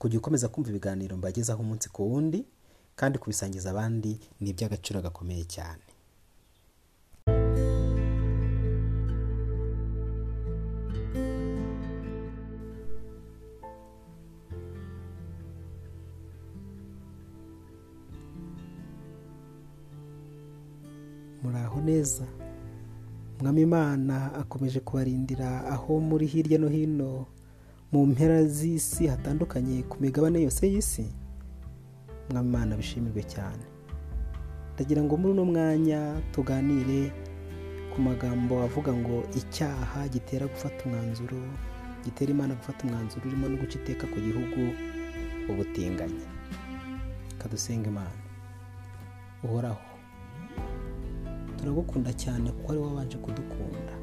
kujya ukomeza kumva ibiganiro mbagezaho umunsi ku wundi kandi kubisangiza abandi ni iby'agaciro gakomeye cyane. Muraho neza mwami imana akomeje kubarindira aho muri hirya no hino mu mpera z'isi hatandukanye ku migabane yose y'isi mwami imana bishimirwe cyane. Ndagira ngo muri uno mwanya tuganire ku magambo avuga ngo icyaha gitera gufata umwanzuro gitera imana gufata umwanzuro urimo no guca iteka ku gihugu ubutinganyi. Kadusenga imana. Uhoraho turagukunda cyane kuko ari wabanje kudukunda.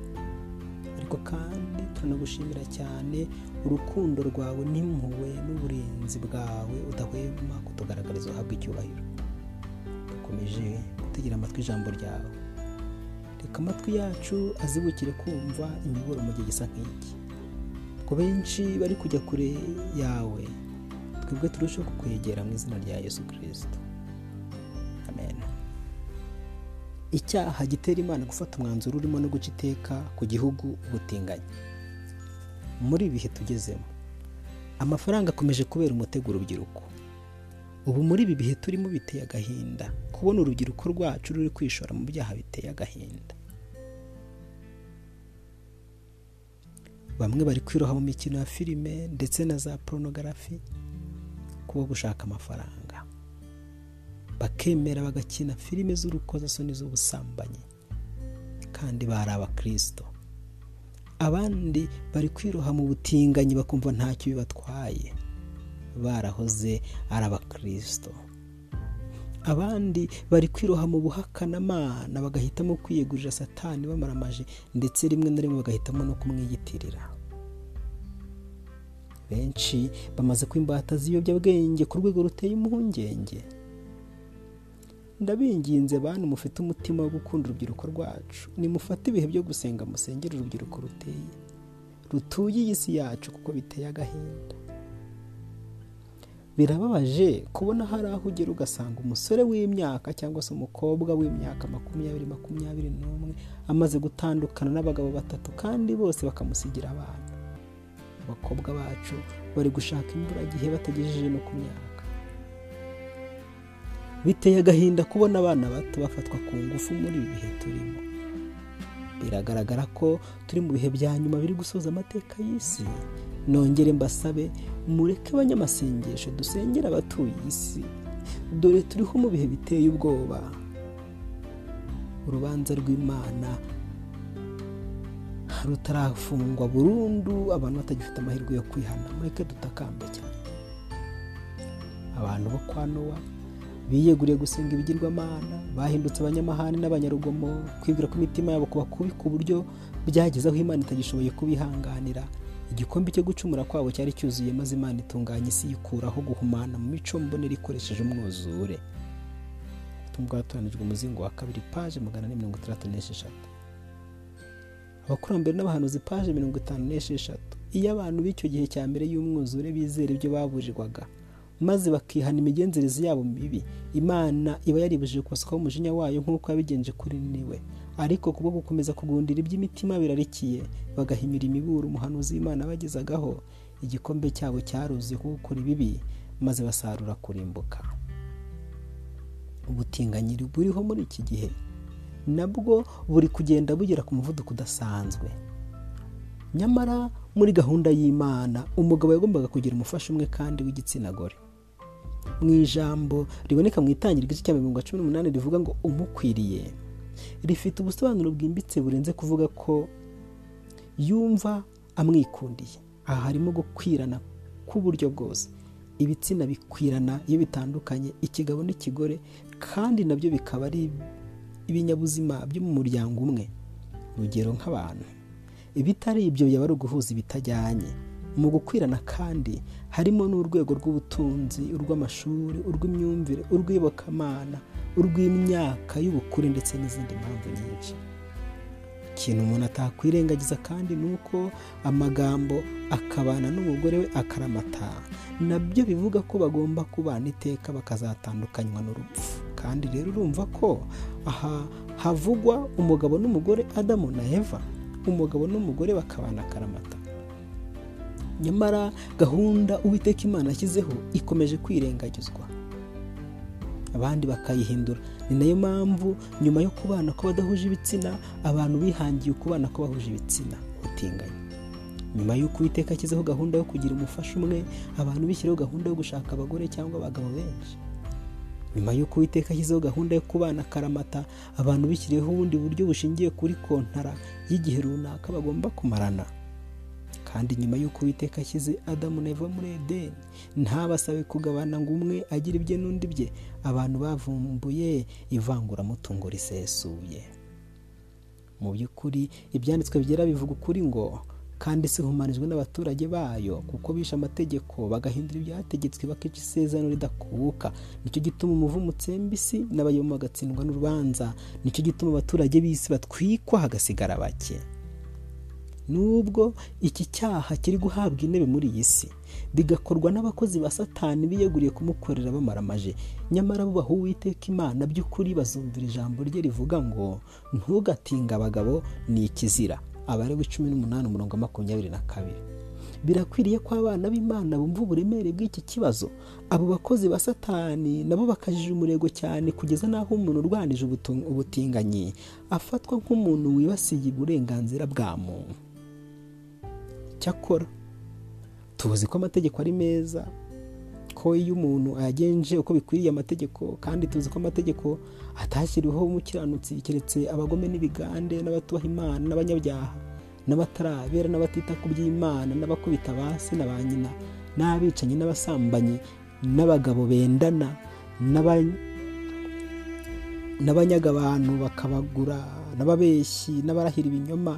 Ariko kandi turanagushimira cyane urukundo rwawe n'impuhwe n'uburinzi bwawe udahwema kutugaragariza uhabwa icyubahiro. Dukomeje gutegera amatwi ijambo ryawe. Reka amatwi yacu azibukire kumva imiburo mu gihe gisa nk'iki. Ku benshi bari kujya kure yawe twebwe turusheho kukwegera mu izina rya yesu kirisito icyaha gitera imana gufata umwanzuro urimo no guca iteka ku gihugu ubutinganyi. Muri ibi bihe tugezemo amafaranga akomeje kubera umutego urubyiruko. Ubu muri ibi bihe turimo biteye agahinda kubona urubyiruko rwacu ruri kwishora mu byaha biteye agahinda. Bamwe bari kwiroha mu mikino ya filime ndetse na za poronogarafi kuba gushaka amafaranga. Bakemera bagakina filime z'urukozasoni z'ubusambanyi. Kandi bari abakirisito abandi bari kwiroha mu butinganyi bakumva ntacyo bibatwaye. Barahoze ari abakirisito abandi bari kwiroha mu buhakanamana bagahitamo kwiyegurira satani bamaramaje ndetse rimwe na rimwe bagahitamo no kumwiyitirira. Benshi bamaze kwimbata z'ibiyobyabwenge ku rwego ruteye impungenge. Ndabinginze bantu mufite umutima wo gukunda urubyiruko rwacu. Nimufate ibihe byo gusenga musengere urubyiruko ruteye. Rutuye iyi si yacu kuko biteye agahinda. Birababaje kubona hari aho ugera ugasanga umusore w'imyaka cyangwa se umukobwa w'imyaka makumyabiri makumyabiri n'umwe amaze gutandukana n'abagabo batatu kandi bose bakamusigira abana. Abakobwa bacu bari gushaka imburagihe batagejeje no ku myaka. Biteye agahinda kubona abana bato bafatwa ku ngufu muri ibi bihe turimo. Biragaragara ko turi mu bihe bya nyuma biri gusoza amateka y'isi. Nongere mbasabe mureke abanyamasengesho dusengera abatuye isi. Dore turiho mu bihe biteye ubwoba. Urubanza rw'imana rutarafungwa burundu abantu batagifite amahirwe yo kwihana. Mureke dutakambe cyane. Abantu bo kwa nowa biyeguriye gusenga ibigirwamana bahindutse abanyamahane n'abanyarugomo kwibwira ko imitima yabo kuba kubi ku buryo byageze aho imana itagishoboye kubihanganira. Igikombe cyo gucumura kwabo cyari cyuzuye maze imana itunganya isi yikuraho guhumana mu mico mbonera ikoresheje umwuzure. Ubutumwa bwatoranijwe umuzingo wa kabiri paje magana ane mirongo itandatu n'esheshatu. Abakurambere n'abahanuzi paje mirongo itanu n'esheshatu. Iyo abantu b'icyo gihe cya mbere y'umwuzure bizera ibyo baburirwaga maze bakihana imigenzereze yabo mibi. Imana iba yaribujije kubasukaho umujinya wayo nk'uko yabigenje kuri ni we. Ariko kubwo gukomeza kugundira iby'imitima birarikiye bagahinyura imiburo umuhanuzi w'imana bagezagaho igikombe cyabo cyaruzuye kuko gukora ibibi maze basarura kurimbuka. Ubutinganyiri buriho muri iki gihe nabwo buri kugenda bugera ku muvuduko udasanzwe. Nyamara muri gahunda y'imana umugabo yagombaga kugira umufasha umwe kandi w'igitsina gore. Mu ijambo riboneka mu itangira igice cya mirongo cumi n'umunani rivuga ngo umukwiriye rifite ubusobanuro bwimbitse burenze kuvuga ko yumva amwikundiye. Aha harimo gukwirana k'uburyo bwose. Ibitsina bikwirana iyo bitandukanye ikigabo n'ikigore kandi na byo bikaba ari ibinyabuzima byo mu muryango umwe. Urugero nk'abantu. Ibitari ibyo byaba ari uguhuza ibitajyanye. Mu gukwirana kandi harimo n'urwego rw'ubutunzi urw'amashuri urw'imyumvire urw'iyobokamana urw'imyaka y'ubukure ndetse n'izindi mpamvu nyinshi. Ikintu umuntu atakwirengagiza kandi ni uko amagambo akabana n'umugore we akaramata. Nabyo bivuga ko bagomba kubana iteka bakazatandukanywa n'urupfu. Kandi rero urumva ko aha havugwa umugabo n'umugore adamu na eva. Umugabo n'umugore bakabana akaramata. Nyamara gahunda uwiteka imana ashyizeho ikomeje kwirengagizwa. Abandi bakayihindura. Ni na yo mpamvu nyuma yo kubana ko badahuje ibitsina abantu bihangiye ukubana ko bahuje ibitsina ubutinganyi. Nyuma y'uko uwiteka ashyizeho gahunda yo kugira umufasha umwe abantu bishyiraho gahunda yo gushaka abagore cyangwa abagabo benshi. Nyuma y'uko uwiteka ashyizeho gahunda yo kubana akaramata abantu bishyiriyeho ubundi buryo bushingiye kuri kontara y'igihe runaka bagomba kumarana. Kandi nyuma y'uko uwiteka ashyize adamu na eva muri edeni ntabasabe kugabana ngo umwe agire ibye n'undi bye abantu bavumbuye ivanguramutungo risesuye. Mu by'ukuri ibyanditswe byera bivuga ukuri ngo kandi si humanijwe n'abaturage bayo kuko bishe amategeko bagahindura ibyategetswe bakica isezerano ridakuka. Nicyo gituma umuvumo utsemba isi n'abayemo bagatsindwa n'urubanza. Nicyo gituma abaturage b'isi batwikwa hagasigara bake. Nubwo iki cyaha kiri guhabwa intebe muri iyi si bigakorwa n'abakozi ba satani biyeguriye kumukorera bamaramaje nyamara bubaha uwiteka imana by'ukuri bazumvira ijambo rye rivuga ngo ntugatinga abagabo ni ikizira. Abarewe cumi n'umunani umurongo makumyabiri na kabiri. Birakwiriye ko abana b'imana bumva uburemere bw'iki kibazo. Abo bakozi ba satani nabo bakajije umurego cyane kugeza n'aho umuntu urwanije ubutinganyi afatwa nk'umuntu wibasiye uburenganzira bwa muntu. Cyakora tuzi ko amategeko ari meza ko iyo umuntu ayagenje uko bikwiriye amategeko kandi tuzi ko amategeko atashyiriweho umukiranutsi keretse abagome n'ibigande n'abatubaha imana n'abanyabyaha n'abatarabera n'abatita ku by'imana n'abakubita basi na ba nyina n'abicanyi n'abasambanyi n'abagabo bendana n'abanyaga abantu bakabagura n'ababeshyi n'abarahira ibinyoma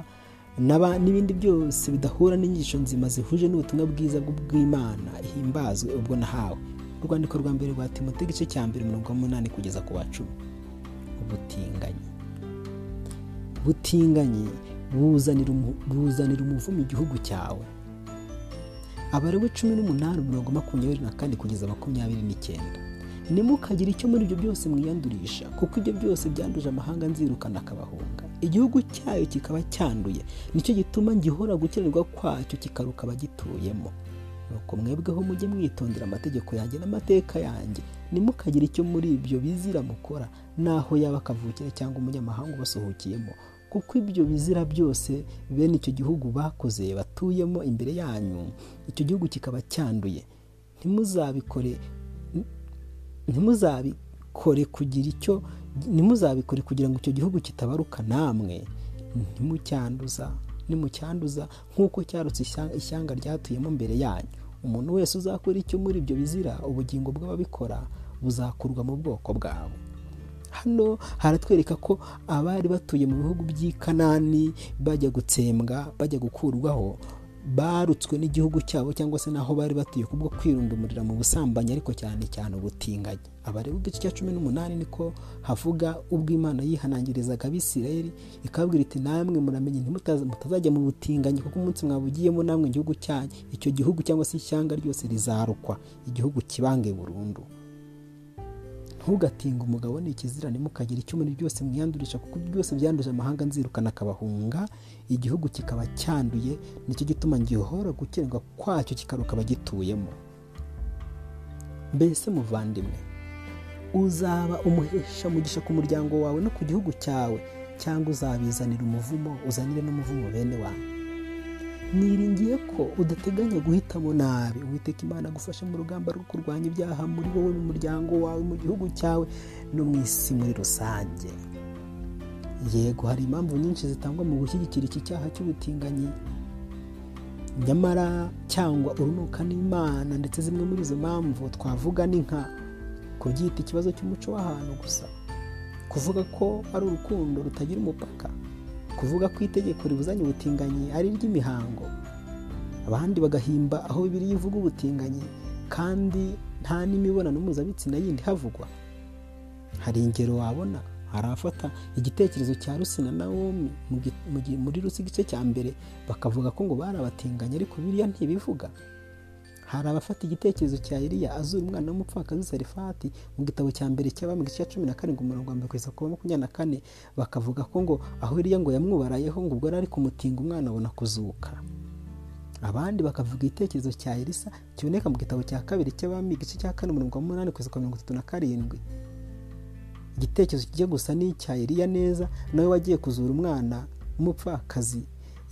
n'ibindi byose bidahura n'inyigisho nzima zihuje n'ubutumwa bwiza bw'imana ihimbazwe ubwo nahawe. Urwandiko rwa mbere rwa timote igice cya mbere mirongo umunani kugeza ku wa cumi. Ubutinganyi. Ubutinganyi buzanira umuvumo igihugu cyawe. Abarewe cumi n'umunani mirongo makumyabiri na kane kugeza makumyabiri n'icyenda. Nimukagire icyo muri ibyo byose mwiyandurisha kuko ibyo byose byanduje amahanga nzirukana akabahunga. Igihugu cyayo kikaba cyanduye. Nicyo gituma ngihora gukenerwa kwacyo kikaruka abagituyemo nuko mwebweho mujye mwitondera amategeko yanjye n'amateka yanjye. Nimukagire icyo muri ibyo bizira mukora naho yaba akavukire cyangwa umunyamahanga ubasuhukiyemo kuko ibyo bizira byose bene icyo gihugu bakoze batuyemo imbere yanyu. Icyo gihugu kikaba cyanduye. Ntimuzabikore ntimuzabikore kugira icyo ntimuzabikore kugira ngo icyo gihugu kitabaruka namwe. Ntimucyanduza nimucyanduza nk'uko cyarutse ishyanga ryatuyemo mbere yanyu. Umuntu wese uzakora icyo muri ibyo bizira ubugingo bw'ababikora buzakurwa mu bwoko bwabo hano haratwereka ko abari batuye mu bihugu by'i kanani bajya gutsembwa bajya gukurwaho barutswe n'igihugu cyabo cyangwa se n'aho bari batuye kubwo kwirundumurira mu busambanyi ariko cyane cyane ubutinganyi. Abareba igice cya cumi n'umunani niko havuga ubwo imana yihanangirizaga abisirayeli ikabwira iti namwe muramenye mutazajya mu butinganyi kuko umunsi mwabugiyemo namwe igihugu cyanyu. Icyo gihugu cyangwa se ishyanga ryose rizarukwa igihugu kibange burundu. Ntugatinga umugabo ni ikizira ntimukagire icyo muri byose mwiyandurisha kuko byose byanduje amahanga nzirukana akabahunga igihugu kikaba cyanduye ni cyo gituma ngihora gukenerwa kwacyo kikaruka abagituyemo mbese muvandimwe uzaba umuhesha mugisha ku muryango wawe no ku gihugu cyawe cyangwa uzabizanira umuvumo uzanire n'umuvumo bene wawe niringiye ko udateganya guhitamo nabi. Uwiteka imana agufasha mu rugamba rwo kurwanya ibyaha muri wowe mu muryango wawe mu gihugu cyawe no mu isi muri rusange. Yego hari impamvu nyinshi zitangwa mu gushyigikira iki cyaha cy'ubutinganyi. Nyamara cyangwa urunuka n'imana ndetse zimwe muri izo mpamvu twavuga ni nka kubyita ikibazo cy'umuco w'ahantu gusa. Kuvuga ko ari urukundo rutagira umupaka. Kuvuga ko itegeko ribuzanye ubutinganyi ari iry'imihango. Abandi bagahimba aho bibiri ivuga ubutinganyi kandi nta n'imibonano mpuzabitsina yindi havugwa. Hari ingero wabona hari igitekerezo cya rusina na womi muri rusi igice cya mbere bakavuga ko ngo bari abatinganyi ariko biriya ntibivuga. Hari abafata igitekerezo cya Eliya azura umwana w'umupfakazi Sarifati mu gitabo cya mbere cy'abami igice cya cumi na karindwi umurongo wa mbere kugeza ku makumyabiri na kane bakavuga ko ngo aho Eliya ngo yamwubarayeho ngo ubwo ari kumutinga umwana abona kuzuka. Abandi bakavuga igitekerezo cya Elisa kiboneka mu gitabo cya kabiri cy'abami igice cya kane umurongo wa munani kugeza ku mirongo itatu na karindwi. Igitekerezo kijya gusa n'icya Eliya neza nawe wagiye kuzura umwana w'umupfakazi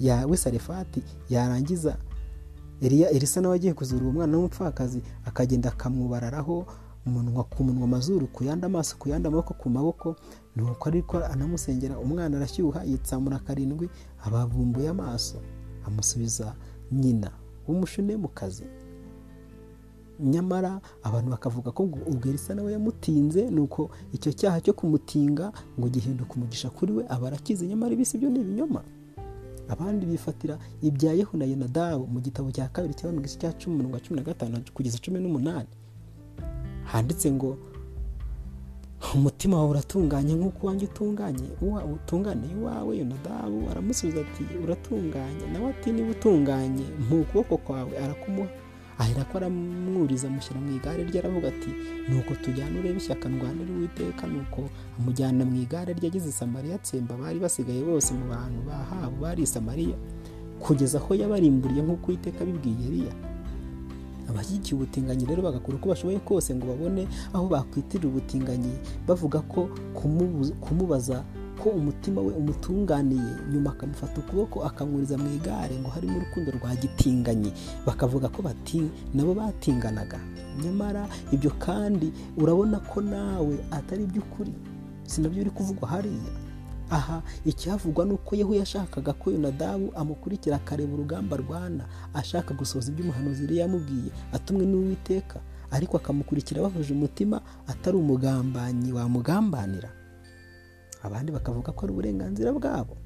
yawe Sarifati yarangiza Eliya Elisa nawe agiye kuzura uwo mwana w'umupfakazi akagenda akamwubararaho umunwa ku munwa amazuru ku yandi amaso ku yandi amaboko ku maboko. Nuko ariko anamusengera umwana arashyuha yitsamura karindwi abavumbuye amaso amusubiza nyina w'umushune mu kazi. Nyamara abantu bakavuga ko ubwo Elisa nawe yamutinze nuko icyo cyaha cyo kumutinga ngo gihinduka umugisha kuri we aba arakize nyamara ibisi byo ni ibinyoma. Abandi bifatira ibya yehu na yonadabu mu gitabo cya kabiri cyangwa mu gice cya cumi mirongo cumi na gatanu kugeza cumi n'umunani. Handitse ngo umutima wawe uratunganye nk'uko uwanjye utunganye. Utungane iwawe yonadabu. Aramusubiza ati uratunganye. Nawe ati niba utunganye mu kuboko kwawe arakumuha. Ahera ko aramwuriza amushyira mu igare rye aravuga ati nuko tujyana urebe ishyaka ndwanira uwiteka nuko amujyana mu igare rye ageze samariya atsemba bari basigaye bose mu bantu bahabu bari samariya kugeza aho yabarimburiye nk'uko uwiteka abibwiye Eliya. Abashyigikiye ubutinganyi rero bagakora uko bashoboye kose ngo babone aho bakwitirira ubutinganyi bavuga ko kumubaza ko umutima we umutunganiye nyuma akamufata ukuboko akamwuriza mu igare ngo harimo urukundo rwa gitinganyi. Bakavuga ko bati nabo batinganaga. Nyamara ibyo kandi urabona ko nawe atari iby'ukuri. Si na byo biri kuvugwa hariya. Aha icyavugwa ni uko yehu yashakaga ko yonadabu amukurikira akareba urugamba rwana ashaka gusohoza ibyo umuhanuzi yari yamubwiye atumwe n'uwiteka. Ariko akamukurikira bahuje umutima atari umugambanyi wamugambanira. Abandi bakavuga ko ari uburenganzira bwabo.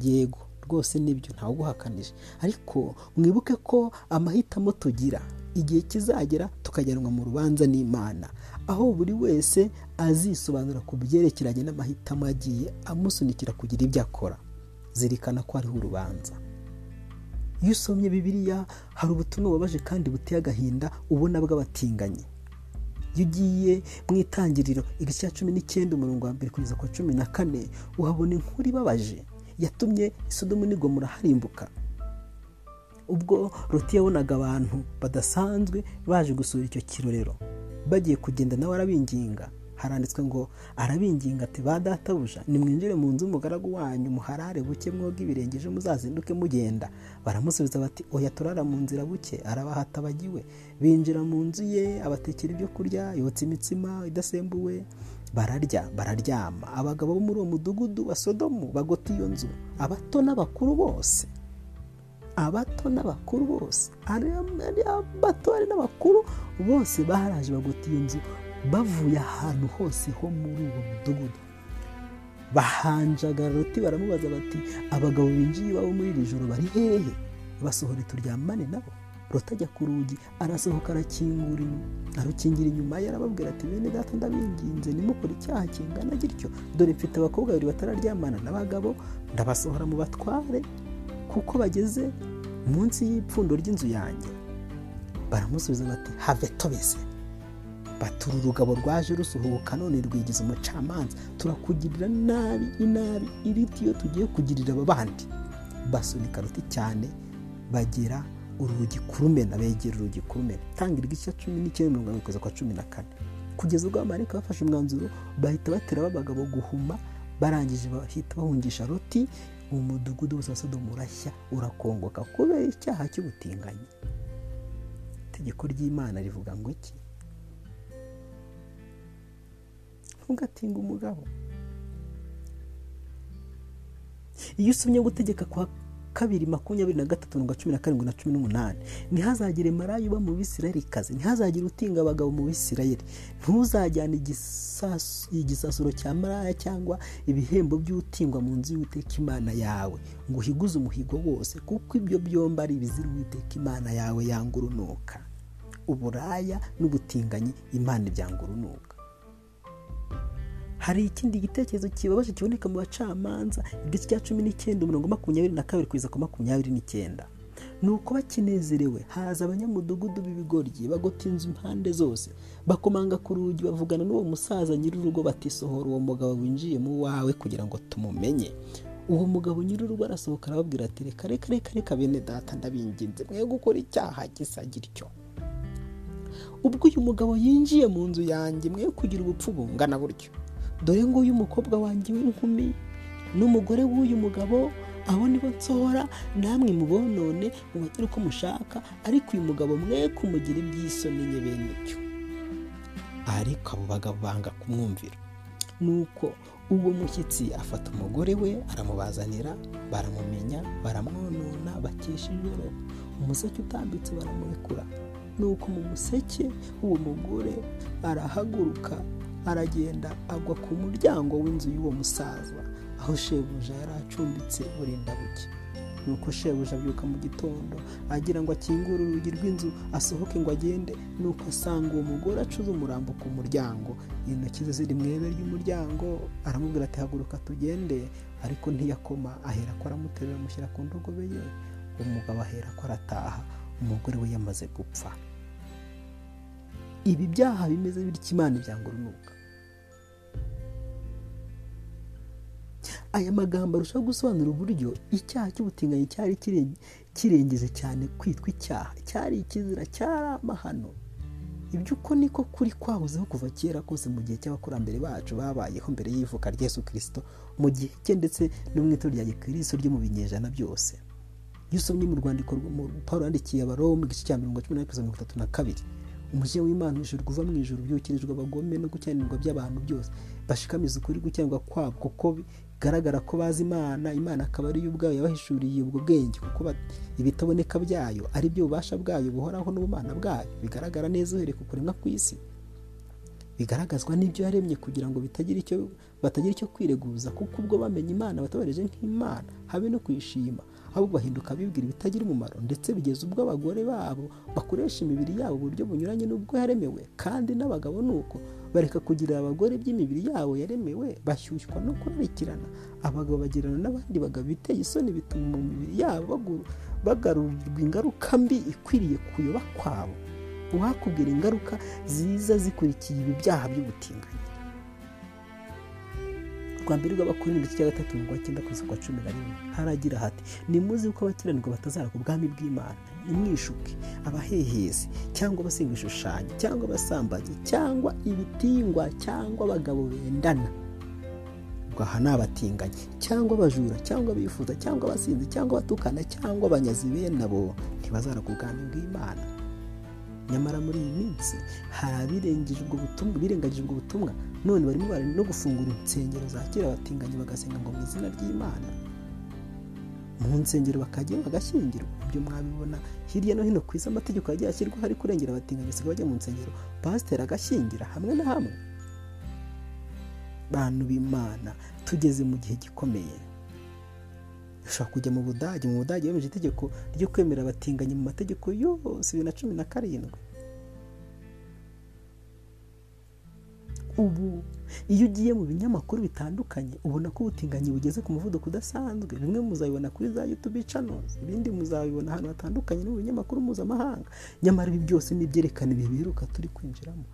Yego rwose ni byo ntawe uguhakanije ariko mwibuke ko amahitamo tugira igihe kizagera tukajyanwa mu rubanza n'imana. Aho buri wese azisobanura ku byerekeranye n'amahitamo agiye amusunikira kugira ibyo akora. Zirikana ko hariho urubanza. Iyo usomye bibiliya hari ubutumwa bubabaje kandi buteye agahinda ubona bw'abatinganyi. Iyo ugiye mu itangiriro igice cya cumi n'icyenda umurongo wa mbere kugeza ku cumi na kane. Uhabona inkuru ibabaje yatumye isodomu n'igomora harimbuka. Ubwo ruti yabonaga abantu badasanzwe baje gusura icyo kirorero bagiye kugenda nawe arabinginga. Haranditswe ngo arabinginga ati ba databuja nimwinjire mu nzu y'umugaragu wanyu muharare buke mwoga ibirenge ejo muzazinduke mugenda. Baramusubiza bati oya turara mu nzira buke. Arabahata bagiwe binjira mu nzu ye abatekera ibyo kurya yotsa imitsima idasembuwe bararya bararyama. Abagabo bo muri uwo mudugudu wa sodomu bagota iyo nzu. Abato n'abakuru bose. Abato n'abakuru bose. Ari abato ari n'abakuru bose baraje bagota iyo nzu. Bavuye ahantu hose ho muri uwo mudugudu. Bahanjaga roti baramubaza bati abagabo binjiye iwabo muri iri joro bari hehe? Basohore turyamane nabo. Roti ajya ku rugi arasohoka arakingura arukingira inyuma ye arababwira ati bene data ndabinginze nimukore icyaha kingana gityo. Dore mfite abakobwa babiri batararyamana n'abagabo ndabasohora mu batware kuko bageze munsi y'ipfundo ry'inzu yanjye. Baramusubiza bati have tobese batura urugabo rwaje rusuhuka none rwigize umucamanza turakugirira nabi inabi iriti iyo tugiye kugirira aba bandi. Basunika ruti cyane bagera urugi kurumena begera urugi kurumena tangira igice cumi n'icyenda mirongo irindwi kugeza kwa cumi na kane. Kugeza ubwo abamarika bafashe umwanzuro bahita batera abagabo guhuma barangije bahita bahungisha ruti umudugudu wose wa sodomu urashya urakongoka. Kubera icyaha cy'ubutinganyi. Itegeko ry'imana rivuga ngo iki? Ntugatinge umugabo. Iyo usomye gutegeka kwa kabiri makumyabiri na gatatu mirongo cumi na karindwi na cumi n'umunani ntihazagire marayu uba mu bisirayelikazi ntihazagire utinga abagabo mu bisirayeli. Ntuzajyane igisasuro cya maraya cyangwa ibihembo by'utingwa mu nzu y'uwiteka imana yawe. Ngo uhiguze umuhigo wose kuko ibyo byombi ari ibizira uwiteka imana yawe yanga urunuka uburaya n'ubutinganyi imana ibyanga urunuka. Hari ikindi gitekerezo kibabaje kiboneka mu bacamanza? Igice cya cumi n'icyenda umurongo makumyabiri na kabiri kugeza ku makumyabiri n'icyenda. Ni uko bakinezerewe haza abanyamudugudu b'ibigoryi bagota inzu impande zose. Bakomanga ku rugi bavugana n'uwo musaza nyir'urugo batisohora uwo mugabo winjiye mu wawe kugira ngo tumumenye. Uwo mugabo nyir'urugo arasohoka arababwira ati reka reka reka reka bene data ndabinginze. Mwe gukora icyaha gisa gityo. Ubwo uyu mugabo yinjiye mu nzu yanjye mwe kugira ubupfu bungana gutyo dore nguyu umukobwa wanjye w'inkumi n'umugore w'uyu mugabo abo nibo nsohora namwe mubonone mubagire uko mushaka ariko uyu mugabo mwe kumugira iby'isoni nye bene icyo ariko abo bagabo banga kumwumvira. Nuko uwo mushyitsi afata umugore we aramubazanira baramumenya baramwonona bakesha ijoro. Umuseke utambitse baramurekura nuko mu museke uwo mugore arahaguruka. Aragenda agwa ku muryango w'inzu y'uwo musaza. Aho shebuja yari acumbitse burinda buke nuko shebuja abyuka mu gitondo agira ngo akingure urugi rw'inzu asohoke ngo agende. Nuko asanga uwo mugore acuze umurambo ku muryango. Intoki ze ziri mu ibere ry'umuryango aramubwira ati haguruka tugende. Ariko ntiyakoma ahera ko aramuterura amushyira ku ndogobe ye. Umugabo ahera ko arataha. Umugore we yamaze gupfa. Ibi byaha bimeze bityo imana ibyanga aya magambo arushaho gusobanura uburyo icyaha cy'ubutinganyi cyari kirengeje cyane kwitwa icyaha. Cyari ikizira cyari amahano ibyo uko niko kuri kwahozeho kuva kera kose mu gihe cy'abakurambere bacu babayeho mbere y'ivuka rya Yesu kirisito mu gihe cye ndetse no mu itorero rya gikristo ryo mu binyejana byose. Iyo usomye mu rwandiko paul yandikiye abaroma igice cya mirongo cumi na mirongo itatu na kabiri. Umujinya w'imana ijuru kuva mu ijuru byukirijwe abagome no gukiranirwa by'abantu byose. Bashikamiza ukuri gukiranirwa kwabo kuko bigaragara ko bazi imana imana akaba ariyo ubwayo yabahishuriye ubwo bwenge kuko ibitaboneka byayo ari byo bubasha bwayo buhoraho n'ubumana bwayo bigaragara neza uhereye ku kuremwa kw'isi. Bigaragazwa n'ibyo yaremye kugira ngo batagira icyo kwireguza kuko ubwo bamenye imana batabareje nk'imana habe no kuyishima ahubwo bahinduka bibwira ibitagira umumaro ndetse bigeza ubwo abagore babo bakoresha imibiri yabo uburyo bunyuranye n'ubwo yaremewe. Kandi n'abagabo ni uko bareka kugirira abagore by'imibiri yabo yaremewe bashyushywa no kurarikirana. Abagabo bagirana n'abandi bagabo biteye isoni bituma mu mibiri yabo bagarurirwa ingaruka mbi ikwiriye kuyoba kwabo. Uwakubwira ingaruka ziza zikurikiye ibi byaha by'ubutinganyi. Rwa mbere rw'abakuru igice cya gatatu mirongo icyenda ku isoko cumi na rimwe haragira hati nimuzi ko abakiranirwa batazaragwa ubwami bw'imana nimwishuke abahehezi cyangwa abasenga ibishushanyo cyangwa abasambanyi cyangwa ibitingwa cyangwa abagabo bendana. Aha ni abatinganyi cyangwa abajura cyangwa abifuza cyangwa abasinzi cyangwa abatukana cyangwa abanyazi bene abo ntibazaragwa ubwami bw'imana. Nyamara muri iyi minsi hari abirengagije ubwo butumwa. None barimo bari no gufungura insengero zakira abatinganyi bagasenga ngo mu izina ry'imana. Mu nsengero bakajya bagashyingirwa. Ibyo mwabibona hirya no hino ku isi amategeko yagiye ashyirwaho ari kurengera abatinganyi basigaye bajya mu nsengero. Pasiteri agashyingira hamwe na hamwe. Bantu b'imana tugeze mu gihe gikomeye. Ushobora kujya mu budage mu budage bemeje itegeko ryo kwemera abatinganyi mu mategeko yose bibiri na cumi na karindwi. Ubu iyo ugiye mu binyamakuru bitandukanye ubona ko ubutinganyi bugeze ku muvuduko udasanzwe. Bimwe muzabibona kuri za yutubi canozi ibindi muzabibona ahantu hatandukanye no mu binyamakuru mpuzamahanga. Nyamara ibi byose ni ibyerekana ibihe biheruka turi kwinjiramo.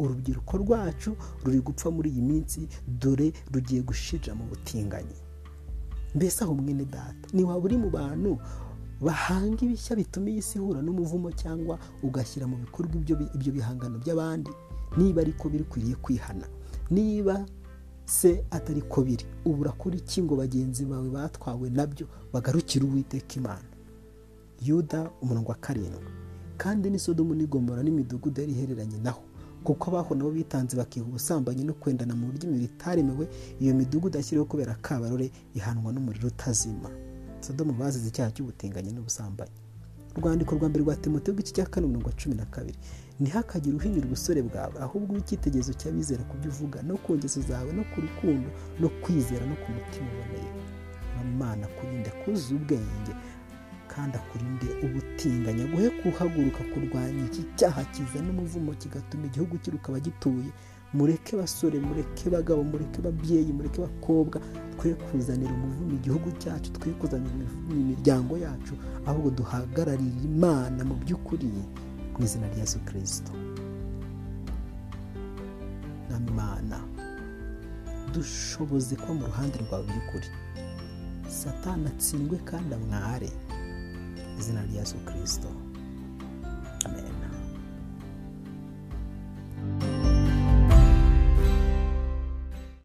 Urubyiruko rwacu ruri gupfa muri iyi minsi dore rugiye gushira mu butinganyi. Mbese aho mwene data? Ni waba uri mu bantu bahanga ibishya bituma iyi si ihura n'umuvumo cyangwa ugashyira mu bikorwa ibyo bihangano by'abandi? Niba ariko bikwiriye kwihana. Niba se atari ko biri ubura kuri iki ngo bagenzi bawe batwawe na byo bagarukire uwiteka imana? Yuda umurongo wa karindwi. Kandi n'isodomu n'igomora n'imidugudu yari ihereranye naho. Kuko abaho nabo bitanze bakiha ubusambanyi no kwendana mu buryo imibiri itaremewe iyo midugudu ashyiriweho kubera kabarore ihanwa n'umuriro utazima. Sodomu bazize icyaha cy'ubutinganyi n'ubusambanyi. Urwandiko rwa mbere rwa timote rw'iki cya kane mirongo cumi na kabiri. Ntihakagire uhinyura ubusore bwawe ahubwo ube icyitegererezo cy'abizera ku byo uvuga no ku ngeso zawe no ku rukundo no kwizera no ku mutima uboneye. Imana kurinde kuzuza ubwenge. Kandi akurinde ubutinganya guhe kuhaguruka kurwanya iki cyaha kizana umuvumo kigatuma igihugu kiruka abagituye mureke basore mureke bagabo mureke babyeyi mureke bakobwa twe kuzanira umuvumo igihugu cyacu twe kuzanira imivumo imiryango yacu ahubwo duhagararire imana mu by'ukuri mu izina rya yesu kirisito n'imana dushoboze kuba mu ruhande rwawe by'ukuri. Satana atsindwe kandi amware. Izina rya yesu kirisito amen.